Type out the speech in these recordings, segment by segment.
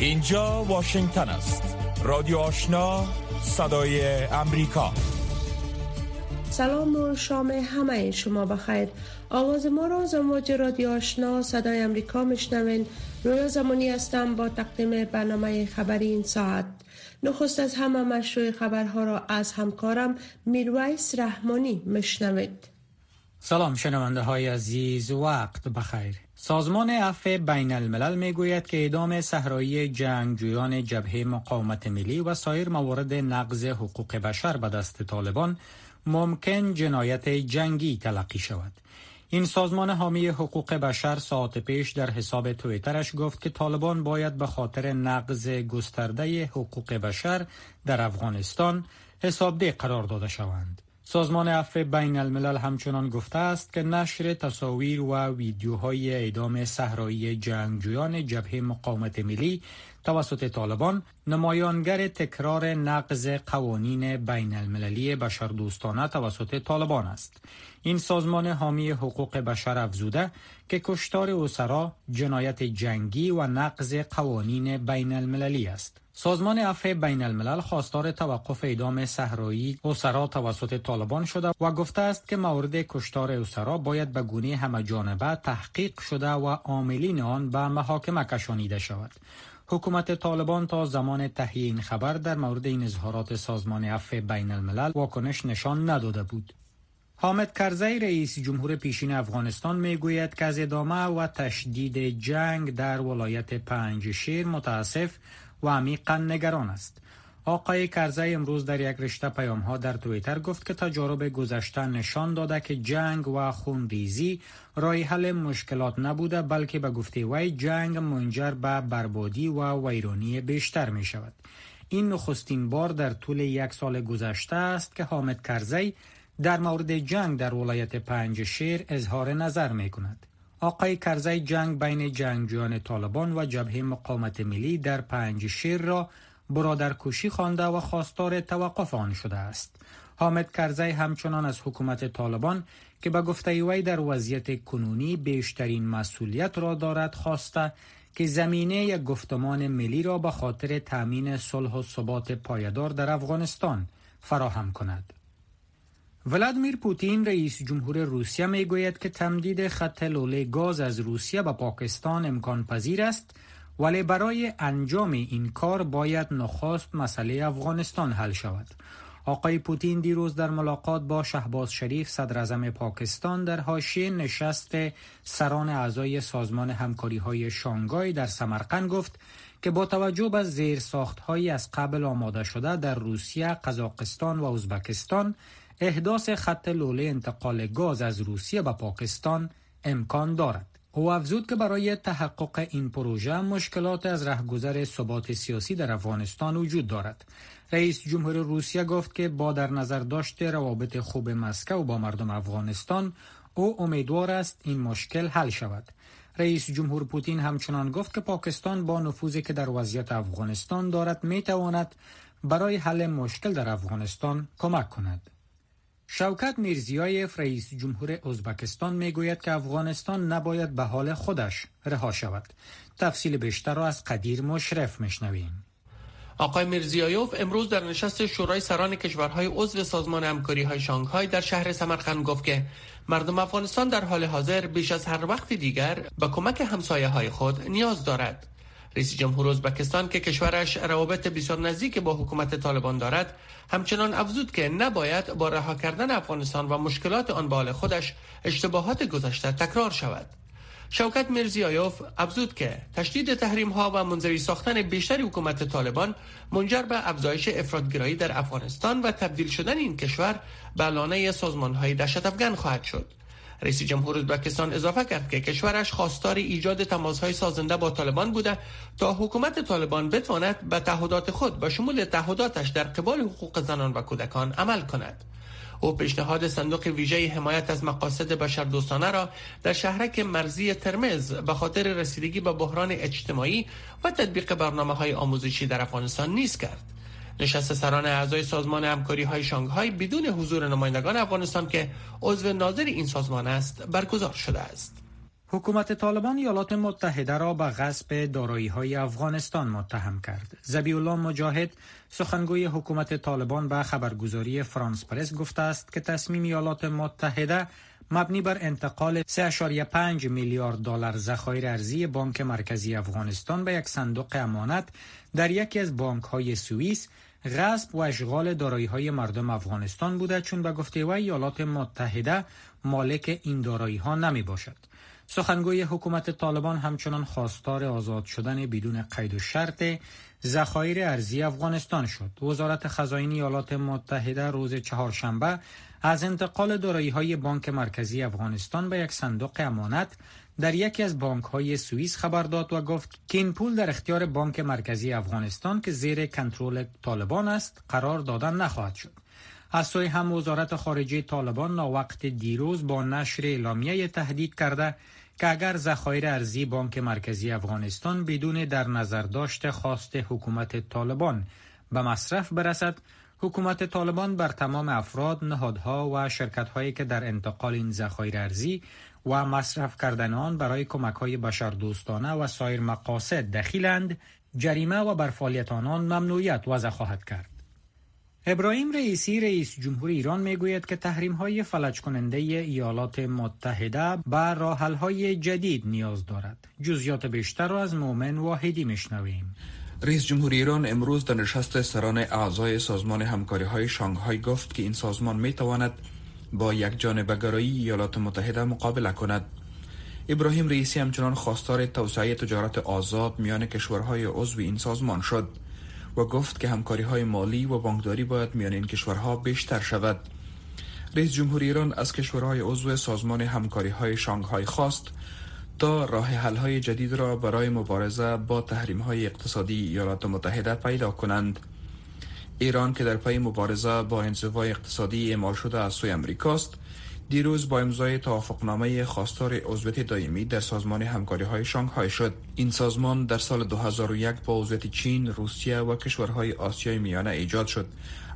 اینجا واشنگتن است. رادیو آشنا صدای امریکا. سلام و شام همه شما بخیر. آواز ما را از امواج رادیو آشنا صدای امریکا مشنوین رویا زمانی هستم با تقدیم برنامه خبری این ساعت. نخست از همه مشروع خبرها را از همکارم میرویس رحمانی مشنوید سلام شنونده های عزیز وقت بخیر سازمان عفو بین الملل می گوید که اعدام صحرایی جنگجویان جبهه مقاومت ملی و سایر موارد نقض حقوق بشر به دست طالبان ممکن جنایت جنگی تلقی شود. این سازمان حامی حقوق بشر ساعت پیش در حساب تویترش گفت که طالبان باید به خاطر نقض گسترده حقوق بشر در افغانستان حسابده قرار داده شوند. سازمان عفو بین الملل همچنان گفته است که نشر تصاویر و ویدیوهای اعدام صحرایی جنگجویان جبهه مقاومت ملی توسط طالبان نمایانگر تکرار نقض قوانین بین المللی بشردوستانه توسط طالبان است. این سازمان حامی حقوق بشر افزوده که کشتار اوسرا جنایت جنگی و نقض قوانین بین المللی است. سازمان عفو بین الملل خواستار توقف اعدام صحرایی اوسرا توسط طالبان شده و گفته است که مورد کشتار اوسرا باید به گونه همه جانبه تحقیق شده و عاملین آن به محاکمه کشانیده شود. حکومت طالبان تا زمان تهیه این خبر در مورد این اظهارات سازمان عفو بین الملل واکنش نشان نداده بود. حامد کرزی رئیس جمهور پیشین افغانستان می گوید که از ادامه و تشدید جنگ در ولایت پنج شیر متاسف و عمیقا نگران است. آقای کرزی امروز در یک رشته پیام ها در تویتر گفت که تجارب گذشته نشان داده که جنگ و خونریزی رای حل مشکلات نبوده بلکه به گفته وی جنگ منجر به بربادی و ویرانی بیشتر می شود. این نخستین بار در طول یک سال گذشته است که حامد کرزی در مورد جنگ در ولایت پنج شیر اظهار نظر می کند. آقای کرزی جنگ بین جنگجویان طالبان و جبهه مقاومت ملی در پنج شیر را برادرکشی خوانده و خواستار توقف آن شده است. حامد کرزی همچنان از حکومت طالبان که به گفته وی در وضعیت کنونی بیشترین مسئولیت را دارد خواسته که زمینه یک گفتمان ملی را به خاطر تامین صلح و ثبات پایدار در افغانستان فراهم کند. ولادیمیر پوتین رئیس جمهور روسیه می گوید که تمدید خط لوله گاز از روسیه به پاکستان امکان پذیر است ولی برای انجام این کار باید نخست مسئله افغانستان حل شود. آقای پوتین دیروز در ملاقات با شهباز شریف صدر پاکستان در حاشیه نشست سران اعضای سازمان همکاری های شانگای در سمرقند گفت که با توجه به زیر ساخت از قبل آماده شده در روسیه، قزاقستان و ازبکستان احداث خط لوله انتقال گاز از روسیه به پاکستان امکان دارد. او افزود که برای تحقق این پروژه مشکلات از رهگذر ثبات سیاسی در افغانستان وجود دارد. رئیس جمهور روسیه گفت که با در نظر داشت روابط خوب مسکو با مردم افغانستان او امیدوار است این مشکل حل شود. رئیس جمهور پوتین همچنان گفت که پاکستان با نفوذی که در وضعیت افغانستان دارد می تواند برای حل مشکل در افغانستان کمک کند. شوکت میرزیایف رئیس جمهور ازبکستان می‌گوید که افغانستان نباید به حال خودش رها شود. تفصیل بیشتر را از قدیر مشرف میشنویم. آقای میرزیایوف امروز در نشست شورای سران کشورهای عضو سازمان همکاری های شانگهای در شهر سمرقند گفت که مردم افغانستان در حال حاضر بیش از هر وقت دیگر به کمک همسایه های خود نیاز دارد. رئیس جمهور ازبکستان که کشورش روابط بسیار نزدیک با حکومت طالبان دارد همچنان افزود که نباید با رها کردن افغانستان و مشکلات آن به خودش اشتباهات گذشته تکرار شود. شوکت مرزیایوف افزود که تشدید تحریم ها و منزوی ساختن بیشتر حکومت طالبان منجر به افزایش افرادگرایی در افغانستان و تبدیل شدن این کشور به لانه سازمان های دهشت افغان خواهد شد. رئیس جمهور ازبکستان اضافه کرد که کشورش خواستار ایجاد تماسهای سازنده با طالبان بوده تا حکومت طالبان بتواند به تعهدات خود با شمول تعهداتش در قبال حقوق زنان و کودکان عمل کند. او پیشنهاد صندوق ویژه حمایت از مقاصد بشردوستانه را در شهرک مرزی ترمز به خاطر رسیدگی به بحران اجتماعی و تطبیق برنامه های آموزشی در افغانستان نیز کرد. نشست سران اعضای سازمان همکاری های شانگهای بدون حضور نمایندگان افغانستان که عضو ناظر این سازمان است برگزار شده است حکومت طالبان ایالات متحده را به غصب دارایی های افغانستان متهم کرد. زبی الله مجاهد سخنگوی حکومت طالبان به خبرگزاری فرانس پرس گفته است که تصمیم ایالات متحده مبنی بر انتقال 3.5 میلیارد دلار ذخایر ارزی بانک مرکزی افغانستان به یک صندوق امانت در یکی از بانک های سوئیس غصب و اشغال دارایی های مردم افغانستان بوده چون به گفته و ایالات متحده مالک این دارایی ها نمی باشد. سخنگوی حکومت طالبان همچنان خواستار آزاد شدن بدون قید و شرط ذخایر ارزی افغانستان شد. وزارت خزاین ایالات متحده روز چهارشنبه از انتقال دارایی های بانک مرکزی افغانستان به یک صندوق امانت در یکی از بانک های سوئیس خبر داد و گفت که این پول در اختیار بانک مرکزی افغانستان که زیر کنترل طالبان است قرار دادن نخواهد شد. از سوی هم وزارت خارجه طالبان وقت دیروز با نشر اعلامیه تهدید کرده که اگر ذخایر ارزی بانک مرکزی افغانستان بدون در نظر داشته خواست حکومت طالبان به مصرف برسد حکومت طالبان بر تمام افراد، نهادها و شرکتهایی که در انتقال این ذخایر ارزی و مصرف کردن آن برای کمک های بشردوستانه و سایر مقاصد دخیلند جریمه و بر فعالیت آنان ممنوعیت وضع خواهد کرد. ابراهیم رئیسی رئیس جمهور ایران می‌گوید که تحریم های فلج کننده ایالات متحده بر راحل های جدید نیاز دارد. جزیات بیشتر را از مومن واحدی میشنویم. رئیس جمهور ایران امروز در نشست سران اعضای سازمان همکاری های شانگهای گفت که این سازمان می تواند با یک جانبگرایی ایالات متحده مقابله کند. ابراهیم رئیسی همچنان خواستار توسعه تجارت آزاد میان کشورهای عضو این سازمان شد. و گفت که همکاری های مالی و بانکداری باید میان این کشورها بیشتر شود. رئیس جمهور ایران از کشورهای عضو سازمان همکاری های شانگهای خواست تا راه حل های جدید را برای مبارزه با تحریم های اقتصادی ایالات متحده پیدا کنند. ایران که در پی مبارزه با انزوای اقتصادی اعمال شده از سوی امریکاست دیروز با امضای توافقنامه خواستار عضویت دائمی در سازمان همکاری های شانگهای شد. این سازمان در سال 2001 با عضویت چین، روسیه و کشورهای آسیای میانه ایجاد شد.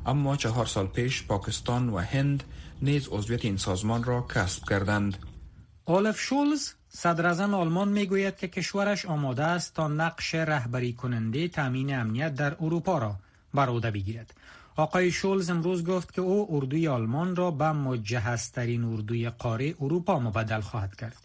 اما چهار سال پیش پاکستان و هند نیز عضویت این سازمان را کسب کردند. اولف شولز صدر آلمان می‌گوید که کشورش آماده است تا نقش رهبری کننده تامین امنیت در اروپا را بر عهده بگیرد آقای شولز امروز گفت که او اردوی آلمان را به مجهزترین اردوی قاره اروپا مبدل خواهد کرد.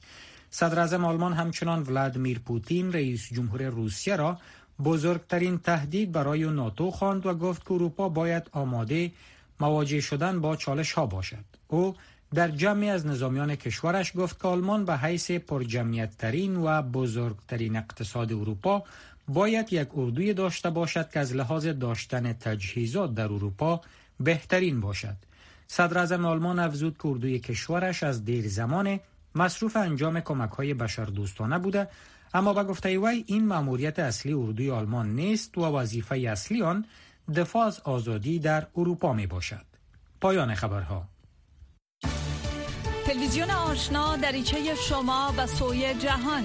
صدر آلمان همچنان ولادیمیر پوتین رئیس جمهور روسیه را بزرگترین تهدید برای ناتو خواند و گفت که اروپا باید آماده مواجه شدن با چالش ها باشد. او در جمعی از نظامیان کشورش گفت که آلمان به حیث پرجمعیت ترین و بزرگترین اقتصاد اروپا باید یک اردوی داشته باشد که از لحاظ داشتن تجهیزات در اروپا بهترین باشد. صدر آلمان افزود که اردوی کشورش از دیر زمان مصروف انجام کمک های بشر دوستانه بوده اما به گفته وی این مأموریت اصلی اردوی آلمان نیست و وظیفه اصلی آن دفاع از آزادی در اروپا می باشد. پایان خبرها تلویزیون آشنا دریچه شما و سوی جهان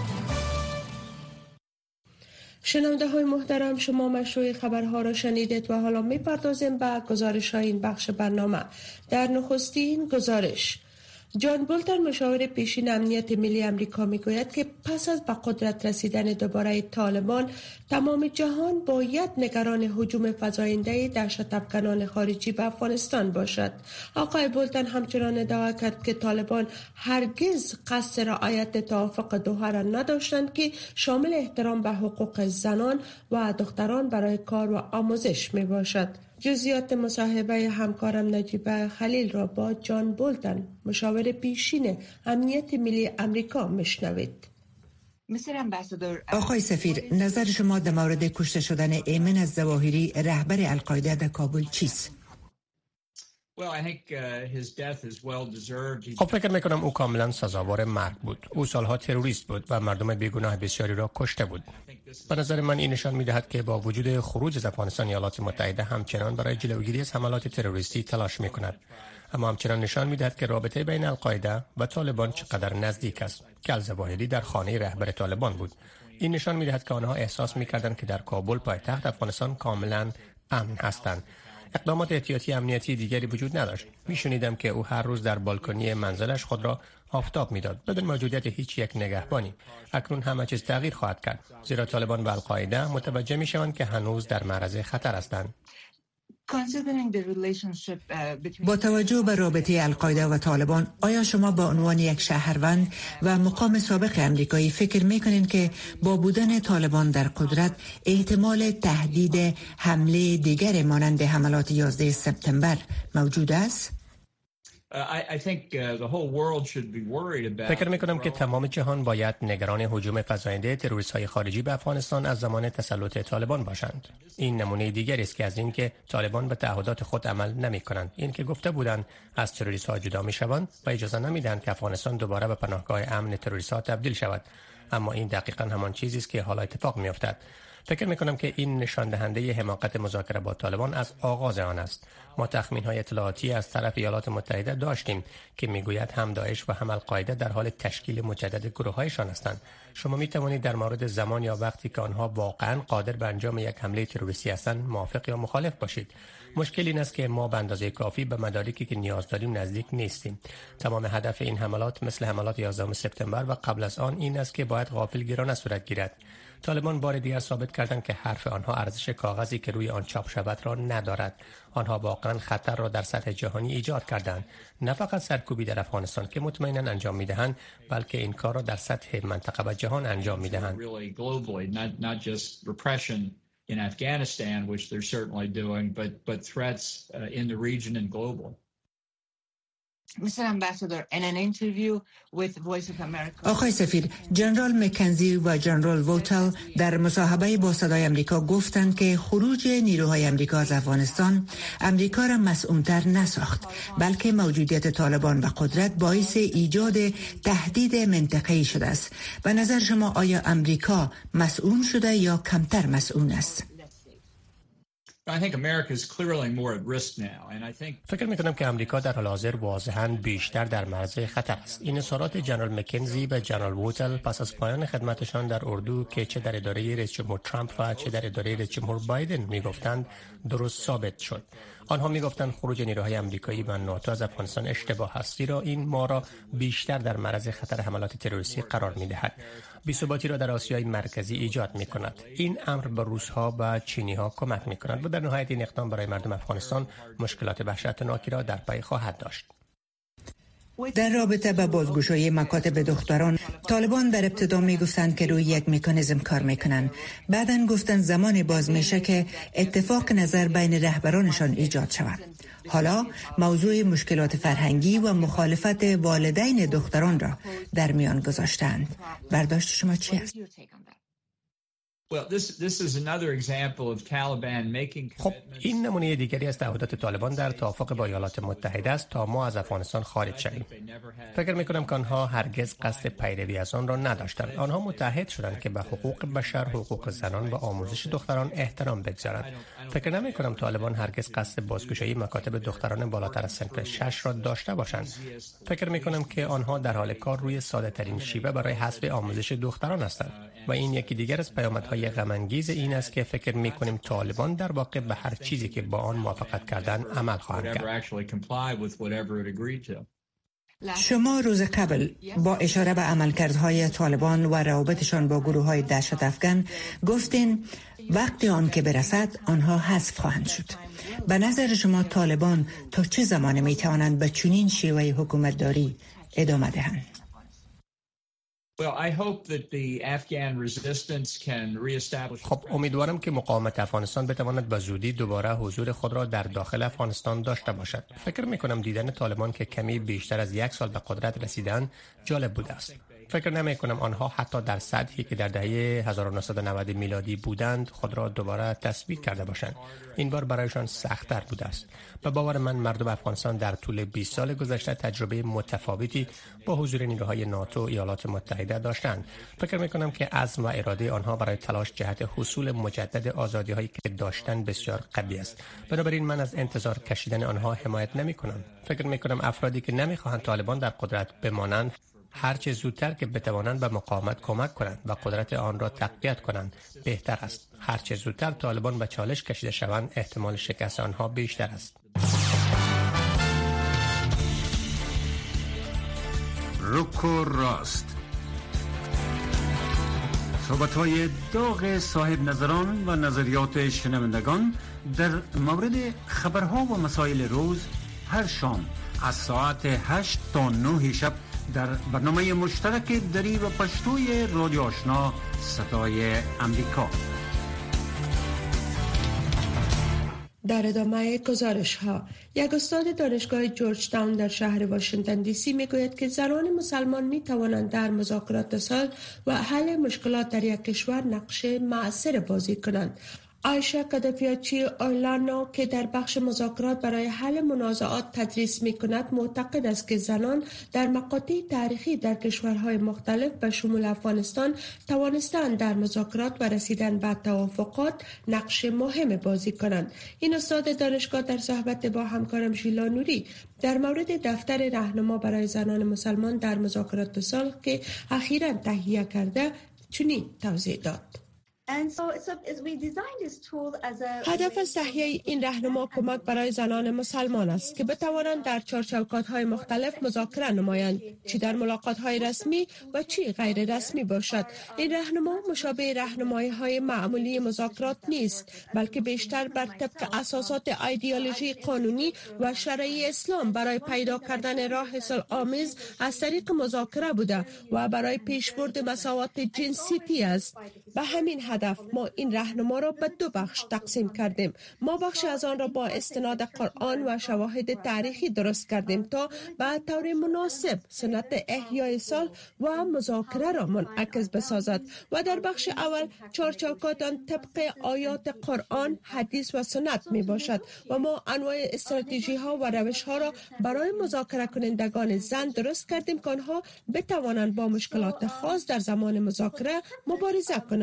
شنونده های محترم شما مشروع خبرها را شنیدید و حالا می پردازیم به گزارش های این بخش برنامه. در نخستین گزارش جان بولتن مشاور پیشین امنیت ملی امریکا می‌گوید که پس از به قدرت رسیدن دوباره طالبان تمام جهان باید نگران حجوم فزاینده دهشت افغانان خارجی به افغانستان باشد. آقای بولتن همچنان ادعا کرد که طالبان هرگز قصد رعایت توافق دوحه را نداشتند که شامل احترام به حقوق زنان و دختران برای کار و آموزش می باشد جزیات مصاحبه همکارم نجیبه خلیل را با جان بولتن مشاور پیشین امنیت ملی امریکا مشنوید آقای سفیر نظر شما در مورد کشته شدن ایمن از زواهری رهبر القاعده در کابل چیست؟ خب فکر می‌کنم او کاملا سزاوار مرگ بود. او سالها تروریست بود و مردم بیگناه بسیاری را کشته بود. به نظر من این نشان می‌دهد که با وجود خروج از افغانستان ایالات متحده همچنان برای جلوگیری از حملات تروریستی تلاش می‌کند. اما همچنان نشان می‌دهد که رابطه بین القاعده و طالبان چقدر نزدیک است که الزواهری در خانه رهبر طالبان بود. این نشان می‌دهد که آنها احساس می‌کردند که در کابل پایتخت افغانستان کاملا امن هستند. اقدامات احتیاطی امنیتی دیگری وجود نداشت. میشنیدم که او هر روز در بالکنی منزلش خود را آفتاب می‌داد. بدون موجودیت هیچ یک نگهبانی. اکنون همه چیز تغییر خواهد کرد. زیرا طالبان و القاعده متوجه می‌شوند که هنوز در معرض خطر هستند. با توجه به رابطه القاعده و طالبان آیا شما با عنوان یک شهروند و مقام سابق امریکایی فکر می‌کنین که با بودن طالبان در قدرت احتمال تهدید حمله دیگر مانند حملات 11 سپتامبر موجود است؟ Uh, فکر می کنم که تمام جهان باید نگران حجوم فزاینده تروریست های خارجی به افغانستان از زمان تسلط طالبان باشند. این نمونه دیگری است که از اینکه طالبان به تعهدات خود عمل نمی کنند. این که گفته بودند از تروریست ها جدا می شوند و اجازه نمی‌دهند که افغانستان دوباره به پناهگاه امن تروریست ها تبدیل شود. اما این دقیقا همان چیزی است که حالا اتفاق می افتد. فکر می کنم که این نشان دهنده حماقت مذاکره با طالبان از آغاز آن است. ما تخمین های اطلاعاتی از طرف ایالات متحده داشتیم که می‌گوید هم داعش و هم القاعده در حال تشکیل مجدد گروه هایشان هستند. شما می توانید در مورد زمان یا وقتی که آنها واقعا قادر به انجام یک حمله تروریستی هستند موافق یا مخالف باشید. مشکل این است که ما به اندازه کافی به مدارکی که نیاز داریم نزدیک نیستیم. تمام هدف این حملات مثل حملات 11 سپتامبر و قبل از آن این است که باید غافلگیرانه صورت گیرد. طالبان بار دیگر ثابت کردند که حرف آنها ارزش کاغذی که روی آن چاپ شود را ندارد. آنها واقعا خطر را در سطح جهانی ایجاد کردند. نه فقط سرکوبی در افغانستان که مطمئنا انجام می‌دهند بلکه این کار را در سطح منطقه و جهان انجام می‌دهند. In Afghanistan, which they're certainly doing, but, but threats uh, in the region and globally. آقای سفیر جنرال مکنزی و جنرال ووتل در مصاحبه با صدای امریکا گفتند که خروج نیروهای امریکا از افغانستان امریکا را مسئولتر نساخت بلکه موجودیت طالبان و قدرت باعث ایجاد تهدید منطقه‌ای شده است. و نظر شما آیا امریکا مسئول شده یا کمتر مسئول است؟ فکر می کنم که امریکا در حال حاضر واضحا بیشتر در معرض خطر است. این اظهارات جنرال مکنزی و جنرال ووتل پس از پایان خدمتشان در اردو که چه در اداره رئیس جمهور ترامپ و چه در اداره رئیس جمهور بایدن می گفتند درست ثابت شد. آنها می گفتند خروج نیروهای امریکایی و ناتو از افغانستان اشتباه است زیرا این ما را بیشتر در معرض خطر حملات تروریستی قرار می دهد. بی‌ثباتی را در آسیای مرکزی ایجاد می کند. این امر به روسها و چینی ها کمک می کند و در نهایت این اقدام برای مردم افغانستان مشکلات وحشتناکی را در پی خواهد داشت. در رابطه با بازگشایی مکاتب دختران طالبان در ابتدا می گفتند که روی یک مکانیزم کار می‌کنند بعدا گفتند زمان باز میشه که اتفاق نظر بین رهبرانشان ایجاد شود. حالا موضوع مشکلات فرهنگی و مخالفت والدین دختران را در میان گذاشتند برداشت شما چی است؟ خب این نمونه دیگری از تعهدات طالبان در توافق با ایالات متحده است تا ما از افغانستان خارج شویم. فکر می کنم که آنها هرگز قصد پیروی از آن را نداشتند. آنها متحد شدند که به حقوق بشر حقوق زنان و آموزش دختران احترام بگذارند. فکر نمی کنم طالبان هرگز قصد بازگشایی مکاتب دختران بالاتر از سنف شش را داشته باشند. فکر می کنم که آنها در حال کار روی ساده ترین شیوه برای حذف آموزش دختران هستند و این یکی دیگر از پیامدهای غمانگیز این است که فکر می کنیم طالبان در واقع به هر چیزی که با آن موافقت کردن عمل خواهند کرد. شما روز قبل با اشاره به عملکردهای طالبان و روابطشان با گروه های دهشت افغان گفتین وقتی آن که برسد آنها حذف خواهند شد. به نظر شما طالبان تا چه زمان می توانند به چنین شیوه حکومت داری ادامه دهند؟ خب امیدوارم که مقاومت افغانستان بتواند به زودی دوباره حضور خود را در داخل افغانستان داشته باشد. فکر می کنم دیدن طالبان که کمی بیشتر از یک سال به قدرت رسیدن جالب بوده است. فکر نمی کنم آنها حتی در سطحی که در دهه 1990 میلادی بودند خود را دوباره تثبیت کرده باشند. این بار برایشان سختتر بوده است. و باور من مردم افغانستان در طول 20 سال گذشته تجربه متفاوتی با حضور نیروهای های ناتو ایالات متحده داشتند. فکر می کنم که عزم و اراده آنها برای تلاش جهت حصول مجدد آزادی هایی که داشتن بسیار قوی است. بنابراین من از انتظار کشیدن آنها حمایت نمی کنم. فکر می کنم افرادی که نمی‌خواهند طالبان در قدرت بمانند هرچه زودتر که بتوانند به مقاومت کمک کنند و قدرت آن را تقویت کنند بهتر است. هرچه زودتر طالبان به چالش کشیده شوند احتمال شکست آنها بیشتر است. روکو راست. صحبت های داغ صاحب نظران و نظریات شنوندگان در مورد خبرها و مسائل روز هر شام از ساعت 8 تا 9 شب در برنامه مشترک دری و پشتوی رادیو آشنا صدای امریکا. در ادامه گزارش ها یک استاد دانشگاه جورج تاون در شهر واشنگتن دی سی می گوید که زنان مسلمان می توانند در مذاکرات سال و حل مشکلات در یک کشور نقش معصر بازی کنند. آیشا کدفیاچی اورلانو که در بخش مذاکرات برای حل منازعات تدریس می کند معتقد است که زنان در مقاطع تاریخی در کشورهای مختلف به شمول افغانستان توانستند در مذاکرات و رسیدن به توافقات نقش مهم بازی کنند. این استاد دانشگاه در صحبت با همکارم شیلا نوری در مورد دفتر رهنما برای زنان مسلمان در مذاکرات سال که اخیرا تهیه کرده چنین توضیح داد. هدف تهیه این رهنما کمک برای زنان مسلمان است که بتوانند در چارچوکات های مختلف مذاکره نمایند چی در ملاقات های رسمی و چی غیر رسمی باشد. این رهنما مشابه رهنمایی های معمولی مذاکرات نیست بلکه بیشتر بر طبق اساسات ایدئولوژی قانونی و شرعی اسلام برای پیدا کردن راه آمیز از طریق مذاکره بوده و برای پیشبرد مساوات جنسیتی است. به همین هدف ما این رهنما را به دو بخش تقسیم کردیم. ما بخش از آن را با استناد قرآن و شواهد تاریخی درست کردیم تا به طور مناسب سنت احیای سال و مذاکره را منعکس بسازد و در بخش اول چارچوکات آن طبق آیات قرآن حدیث و سنت می باشد و ما انواع استراتژی ها و روش ها را برای مذاکره کنندگان زن درست کردیم که آنها بتوانند با مشکلات خاص در زمان مذاکره مبارزه کنند.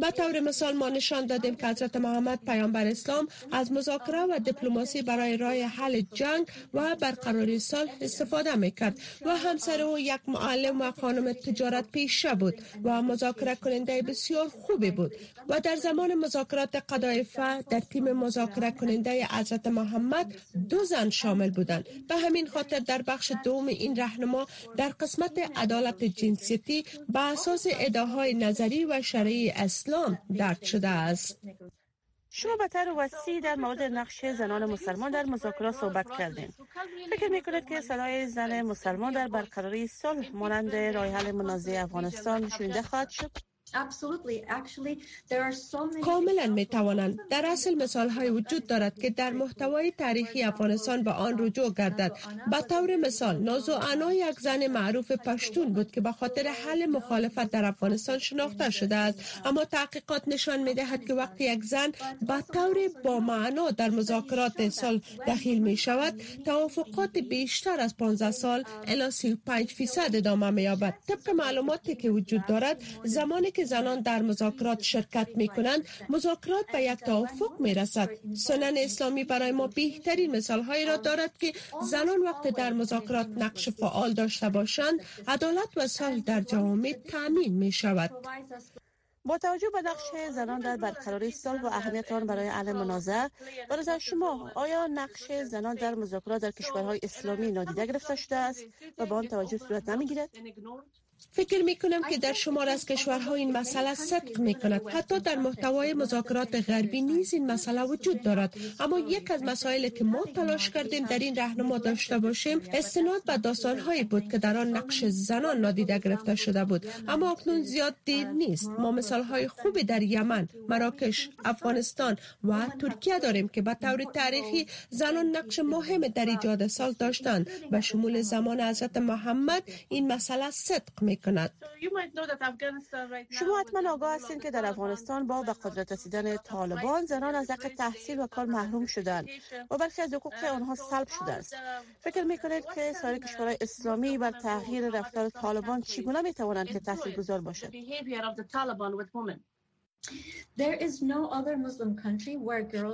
به طور مثال ما نشان دادیم که حضرت محمد پیامبر اسلام از مذاکره و دیپلماسی برای راه حل جنگ و برقراری صلح استفاده می‌کرد و همسر او یک معلم و خانم تجارت پیشه بود و مذاکره کننده بسیار خوبی بود. و در زمان مذاکرات قدایفه در تیم مذاکره کننده حضرت محمد دو زن شامل بودند. به همین خاطر در بخش دوم این رهنما در قسمت عدالت جنسیتی به اساس ادعاهای نظری و شرعی اسلام درد شده است. شما به طور وسیع در مورد نقش زنان مسلمان در مذاکرات صحبت کردین. فکر می‌کنید که صدای زن مسلمان در برقراری صلح مانند راه حل منازعه افغانستان شنیده خواهد شد؟ کاملا می توانند در اصل مثال های وجود دارد که در محتوای تاریخی افغانستان به آن رجوع گردد به طور مثال نازو انا یک زن معروف پشتون بود که به خاطر حل مخالفت در افغانستان شناخته شده است اما تحقیقات نشان می دهد که وقتی یک زن به طور با معنا در مذاکرات سال دخیل می شود توافقات بیشتر از 15 سال الی 35 فیصد ادامه می یابد طبق معلوماتی که وجود دارد زمانی که زنان در مذاکرات شرکت می کنند مذاکرات به یک توافق می رسد سنن اسلامی برای ما بهترین مثال هایی را دارد که زنان وقت در مذاکرات نقش فعال داشته باشند عدالت و صلح در جوامع تامین می شود با توجه به نقش زنان در برقراری صلح و اهمیت آن برای حل منازعه برای شما آیا نقش زنان در مذاکرات در کشورهای اسلامی نادیده گرفته شده است و به آن توجه صورت نمی‌گیرد؟ فکر می کنم که در شمار از کشورها این مسئله صدق می کند حتی در محتوای مذاکرات غربی نیز این مسئله وجود دارد. اما یک از مسائلی که ما تلاش کردیم در این رهنما داشته باشیم استناد به داستانهایی بود که در آن نقش زنان نادیده گرفته شده بود. اما اکنون زیاد دیر نیست. ما مثال های خوبی در یمن مراکش افغانستان و ترکیه داریم که به طور تاریخی زنان نقش مهم در ایجاد سال داشتند به شمول زمان حضرت محمد این مسئله صدق می می کند. شما حتما آگاه هستید که در افغانستان با به قدرت رسیدن طالبان زنان از حق تحصیل و کار محروم شدند و برخی از حقوق آنها سلب شده است. فکر می کنید که سایر کشورهای اسلامی بر تغییر رفتار طالبان چگونه می توانند که تاثیر گذار باشد؟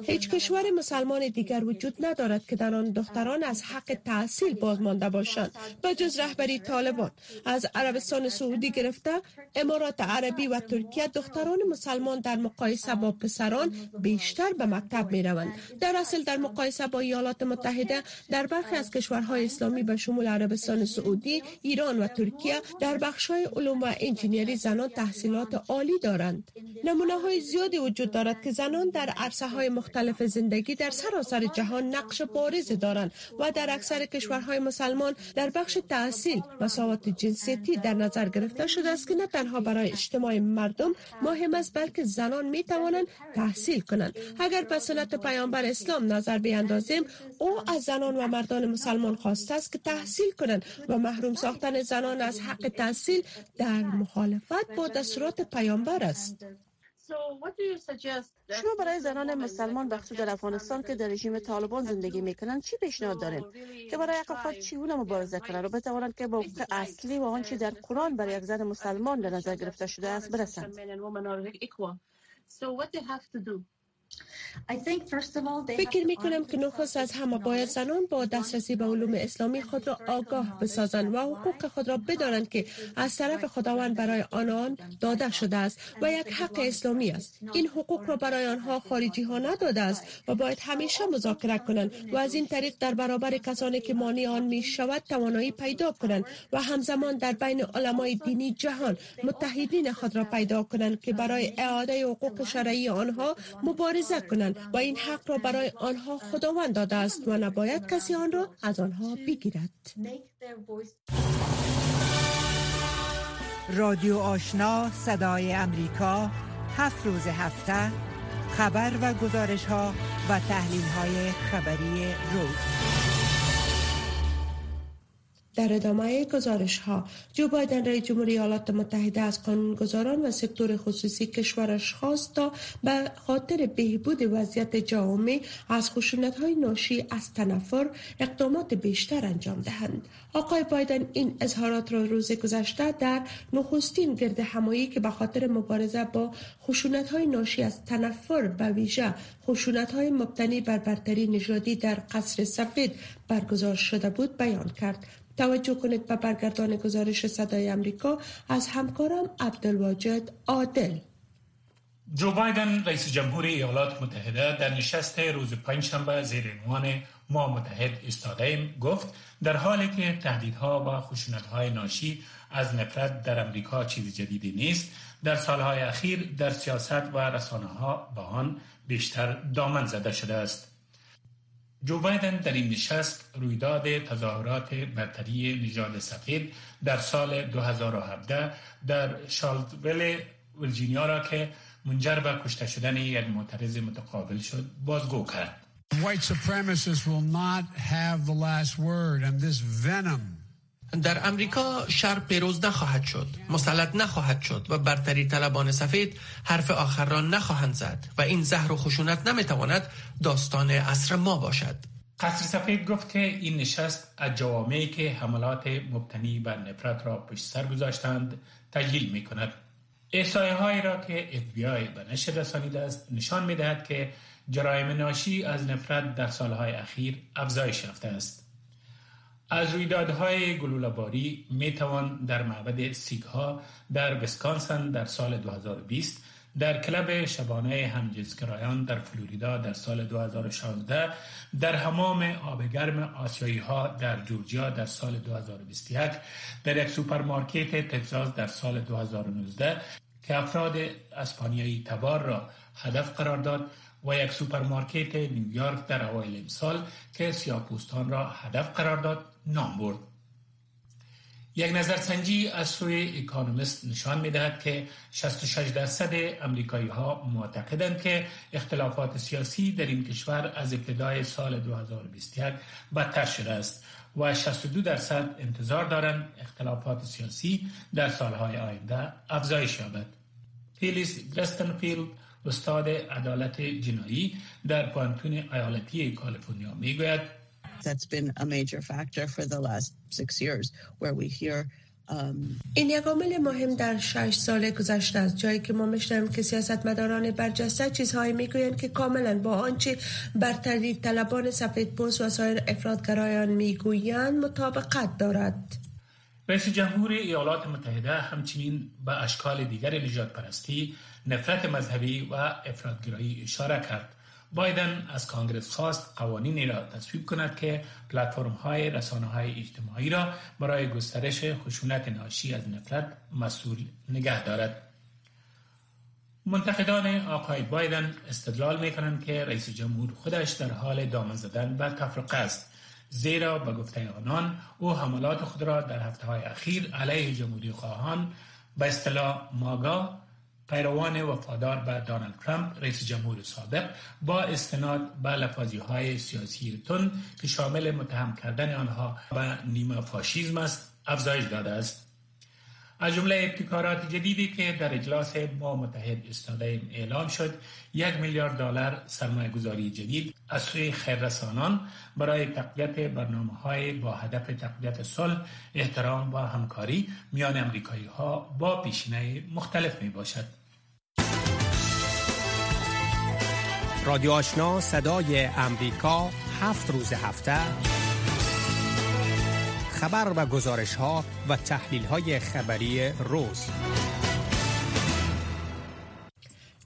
هیچ کشور مسلمان دیگر وجود ندارد که در آن دختران از حق تحصیل باز مانده باشند. به جز رهبری طالبان. از عربستان سعودی گرفته امارات عربی و ترکیه دختران مسلمان در مقایسه با پسران بیشتر به مکتب می روند در اصل در مقایسه با ایالات متحده در برخی از کشورهای اسلامی به شمول عربستان سعودی ایران و ترکیه در بخشهای علوم و انجینیری زنان تحصیلات عالی دارند. نمونه های زیادی وجود دارد که زنان در عرصه های مختلف زندگی در سراسر جهان نقش بارز دارند و در اکثر کشورهای مسلمان در بخش تحصیل مساوات جنسیتی در نظر گرفته شده است که نه تنها برای اجتماع مردم مهم است بلکه زنان می توانند تحصیل کنند. اگر به سنت پیامبر اسلام نظر بیاندازیم او از زنان و مردان مسلمان خواسته است که تحصیل کنند و محروم ساختن زنان از حق تحصیل در مخالفت با دستورات پیامبر است. شما برای زنان مسلمان بخصوص در افغانستان که در رژیم طالبان زندگی می‌کنند چی پیشنهاد دارین که برای حق خود چگونه مبارزه کنند و بتوانند که با حقوق اصلی و آنچه در قرآن برای یک زن مسلمان در نظر گرفته شده است برسند فکر می کنم که نخست از همه باید زنان با دسترسی به علوم اسلامی خود را آگاه بسازند و حقوق خود را بدانند که از طرف خداوند برای آنان داده شده است و یک حق اسلامی است. این حقوق را برای آنها خارجی ها نداده است و باید همیشه مذاکره کنند و از این طریق در برابر کسانی که مانع آن می شود توانایی پیدا کنند و همزمان در بین علمای دینی جهان متحدین خود را پیدا کنند که برای اعاده حقوق شرعی آنها مبارزه مبارزه کنند و این حق را برای آنها خداوند داده است و نباید کسی آن را از آنها بگیرد. رادیو آشنا صدای امریکا هفت روز هفته خبر و گزارش ها و تحلیل های خبری روز. در ادامه گزارش ها جو بایدن رئیس جمهوری ایالات متحده از قانونگذاران و سکتور خصوصی کشورش خواست تا به خاطر بهبود وضعیت جامعه از خشونت های ناشی از تنفر اقدامات بیشتر انجام دهند. آقای بایدن این اظهارات را روز گذشته در نخستین گرد همایی که به خاطر مبارزه با خشونت های ناشی از تنفر به ویژه خشونت های مبتنی بر برتری نژادی در قصر سفید برگزار شده بود بیان کرد. توجه کنید به برگردان گزارش صدای امریکا از همکارم عبدالواجد عادل. جو بایدن رئیس جمهوری ایالات متحده در نشست روز پنجشنبه زیر عنوان ما متحد ایستاده گفت در حالی که تهدیدها و خشونت‌های ناشی از نفرت در امریکا چیز جدیدی نیست در سالهای اخیر در سیاست و رسانه ها با آن بیشتر دامن زده شده است. جو بایدن در این نشست رویداد تظاهرات برتری نژاد سفید در سال 2017 در شالزول ورجینیا را که منجر به کشته شدن یک معترض متقابل شد بازگو کرد. White supremacists will not have the last word and this venom در امریکا شر پیروز نخواهد شد مسلط نخواهد شد و برتری طلبان سفید حرف آخر را نخواهند زد و این زهر و خشونت نمی‌تواند داستان عصر ما باشد. قصر سفید گفت که این نشست از جوامعی که حملات مبتنی بر نفرت را پشت سر گذاشتند تجلیل می کند احصائیه هایی را که اف به نشر رسانیده است نشان می دهد که جرایم ناشی از نفرت در سالهای اخیر افزایش یافته است. از رویدادهای گلوله‌باری می توان در معبد سیک ها در ویسکانسن در سال 2020 در کلب شبانه همجنسگرایان در فلوریدا در سال 2016 در حمام آب گرم آسیایی ها در جورجیا در سال 2021 در یک سوپرمارکت تگزاس در سال 2019 که افراد اسپانیایی تبار را هدف قرار داد و یک سوپرمارکت نیویورک در اوایل امسال که سیاه‌پوستان را هدف قرار داد نام برد. یک نظرسنجی از سوی اکانومیست نشان می دهد که 66 درصد امریکایی ها معتقدند که اختلافات سیاسی در این کشور از ابتدای سال 2021 بدتر شده است و 62 درصد انتظار دارند اختلافات سیاسی در سالهای آینده افزایش یابد. فیلیس گرستنفیلد استاد عدالت جنایی در پانتون ایالتی کالیفرنیا می‌گوید. That's been a major factor for the last six years where we hear این یک عامل مهم در شش سال گذشته است. جایی که ما میشنویم که سیاستمداران برجسته چیزهایی می‌گویند که کاملا با آنچه برتری طلبان سفید پوست و سایر افرادگرایان می‌گویند مطابقت دارد. رئیس جمهور ایالات متحده همچنین به اشکال دیگر نجات پرستی، نفرت مذهبی و افرادگرایی اشاره کرد. بایدن از کانگرس خواست قوانینی را تصویب کند که پلتفرم های رسانه های اجتماعی را برای گسترش خشونت ناشی از نفرت مسئول نگه دارد. منتقدان آقای بایدن استدلال می کنند که رئیس جمهور خودش در حال دامن زدن به تفرقه است زیرا به گفته آنان او حملات خود را در هفته های اخیر علیه جمهوری خواهان به اصطلاح ماگا پیروان وفادار به دانالد ترامپ رئیس جمهور سابق با استناد به لفاظی های سیاسی تون که شامل متهم کردن آنها به نیمه فاشیزم است افزایش داده است. از جمله ابتکارات جدیدی که در اجلاس با متحد استاده اعلام شد یک میلیارد دلار سرمایه گذاری جدید از سوی خیررسانان برای تقویت برنامه های با هدف تقویت صلح احترام و همکاری میان امریکایی ها با پیشینه مختلف می باشد. رادیو آشنا صدای امریکا هفت روز هفته خبر و گزارش ها و تحلیل های خبری روز.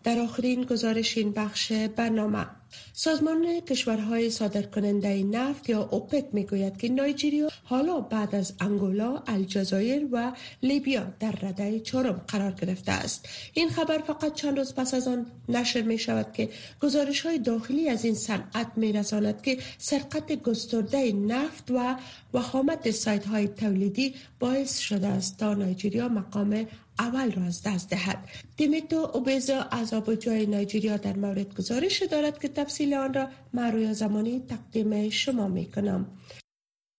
در آخرین گزارش این بخش برنامه. سازمان کشورهای صادرکننده نفت یا اوپک می‌گوید که نایجیریا حالا بعد از انگولا، الجزایر و لیبیا در رده چهارم قرار گرفته است. این خبر فقط چند روز پس از آن نشر می شود که گزارش های داخلی از این صنعت می رساند که سرقت گسترده نفت و وخامت سایت های تولیدی باعث شده است تا نایجیریا مقام اول را از دست دهد دیمیتو اوبزا از آبجوی نایجیریا در مورد گزارش دارد که تفصیل آن را مروی زمانی تقدیم شما می کنم.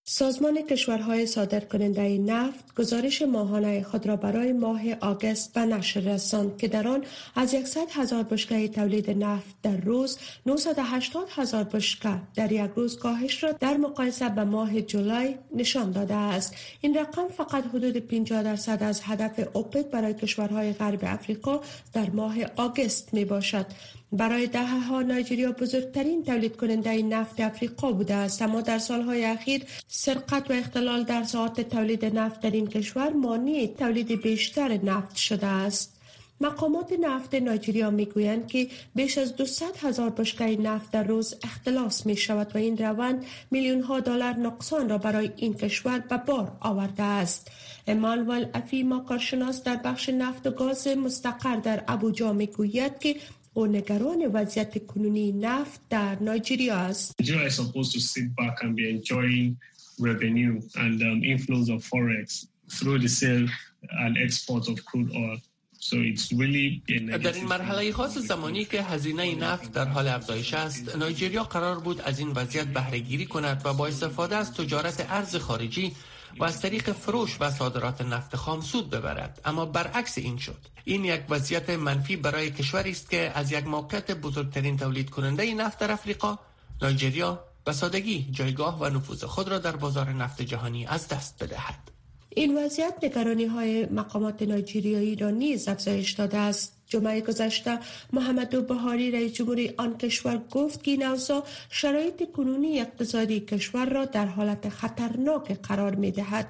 سازمان کشورهای صادرکننده نفت گزارش ماهانه خود را برای ماه آگست به نشر رساند که در آن از 100 هزار بشکه تولید نفت در روز 980 هزار بشکه در یک روز کاهش را در مقایسه به ماه جولای نشان داده است این رقم فقط حدود 50 درصد از هدف اوپک برای کشورهای غرب افریقا در ماه آگست می باشد برای دهه ها نایجریا بزرگترین تولید کننده نفت افریقا بوده است اما در سالهای اخیر سرقت و اختلال در ساعت تولید نفت در این کشور مانع تولید بیشتر نفت شده است مقامات نفت نایجریا می‌گویند که بیش از 200 هزار بشکه نفت در روز اختلاس می شود و این روند میلیون ها دلار نقصان را برای این کشور به بار آورده است. امانوال افیما کارشناس در بخش نفت و گاز مستقر در ابوجا می‌گوید که و نگران وضعیت کنونی نفت در نایجیریا است. Nigeria is supposed to sit back and be enjoying revenue and um, inflows of forex through the sale and export of crude oil. So it's really در این مرحله خاص زمانی که هزینه نفت در حال افزایش است نایجریا قرار بود از این وضعیت بهره گیری کند و با استفاده از تجارت ارز خارجی و از طریق فروش و صادرات نفت خام سود ببرد. اما برعکس این شد. این یک وضعیت منفی برای کشوری است که از یک موقعیت بزرگترین تولید کننده نفت در افریقا نایجریا به سادگی جایگاه و نفوذ خود را در بازار نفت جهانی از دست بدهد. این وضعیت نگرانی های مقامات نایجیریایی را نیز افزایش داده است. جمعه گذشته محمد بهاری رئیس جمهوری آن کشور گفت که اوضاع شرایط کنونی اقتصادی کشور را در حالت خطرناک قرار می دهد.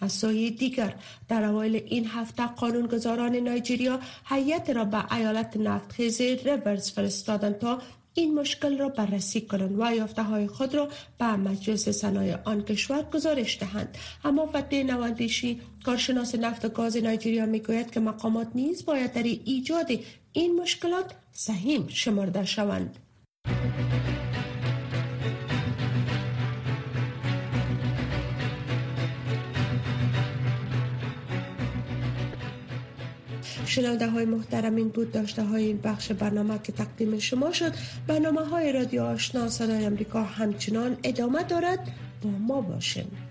از سوی دیگر در اوایل این هفته قانونگذاران نایجیریا هیئت را به ایالت نفتخیز ریورز فرستادند تا این مشکل را بررسی کنند. و یافته های خود را به مجلس صنایع آن کشور گزارش دهند. اما فتح نواندیشی کارشناس نفت و گاز نایجیریا می‌گوید که مقامات نیز باید در ایجاد این مشکلات سهیم شمرده شوند. شنونده های محترم این بود داشته های این بخش برنامه که تقدیم شما شد. برنامه های رادیو آشنا صدای امریکا همچنان ادامه دارد. با ما باشیم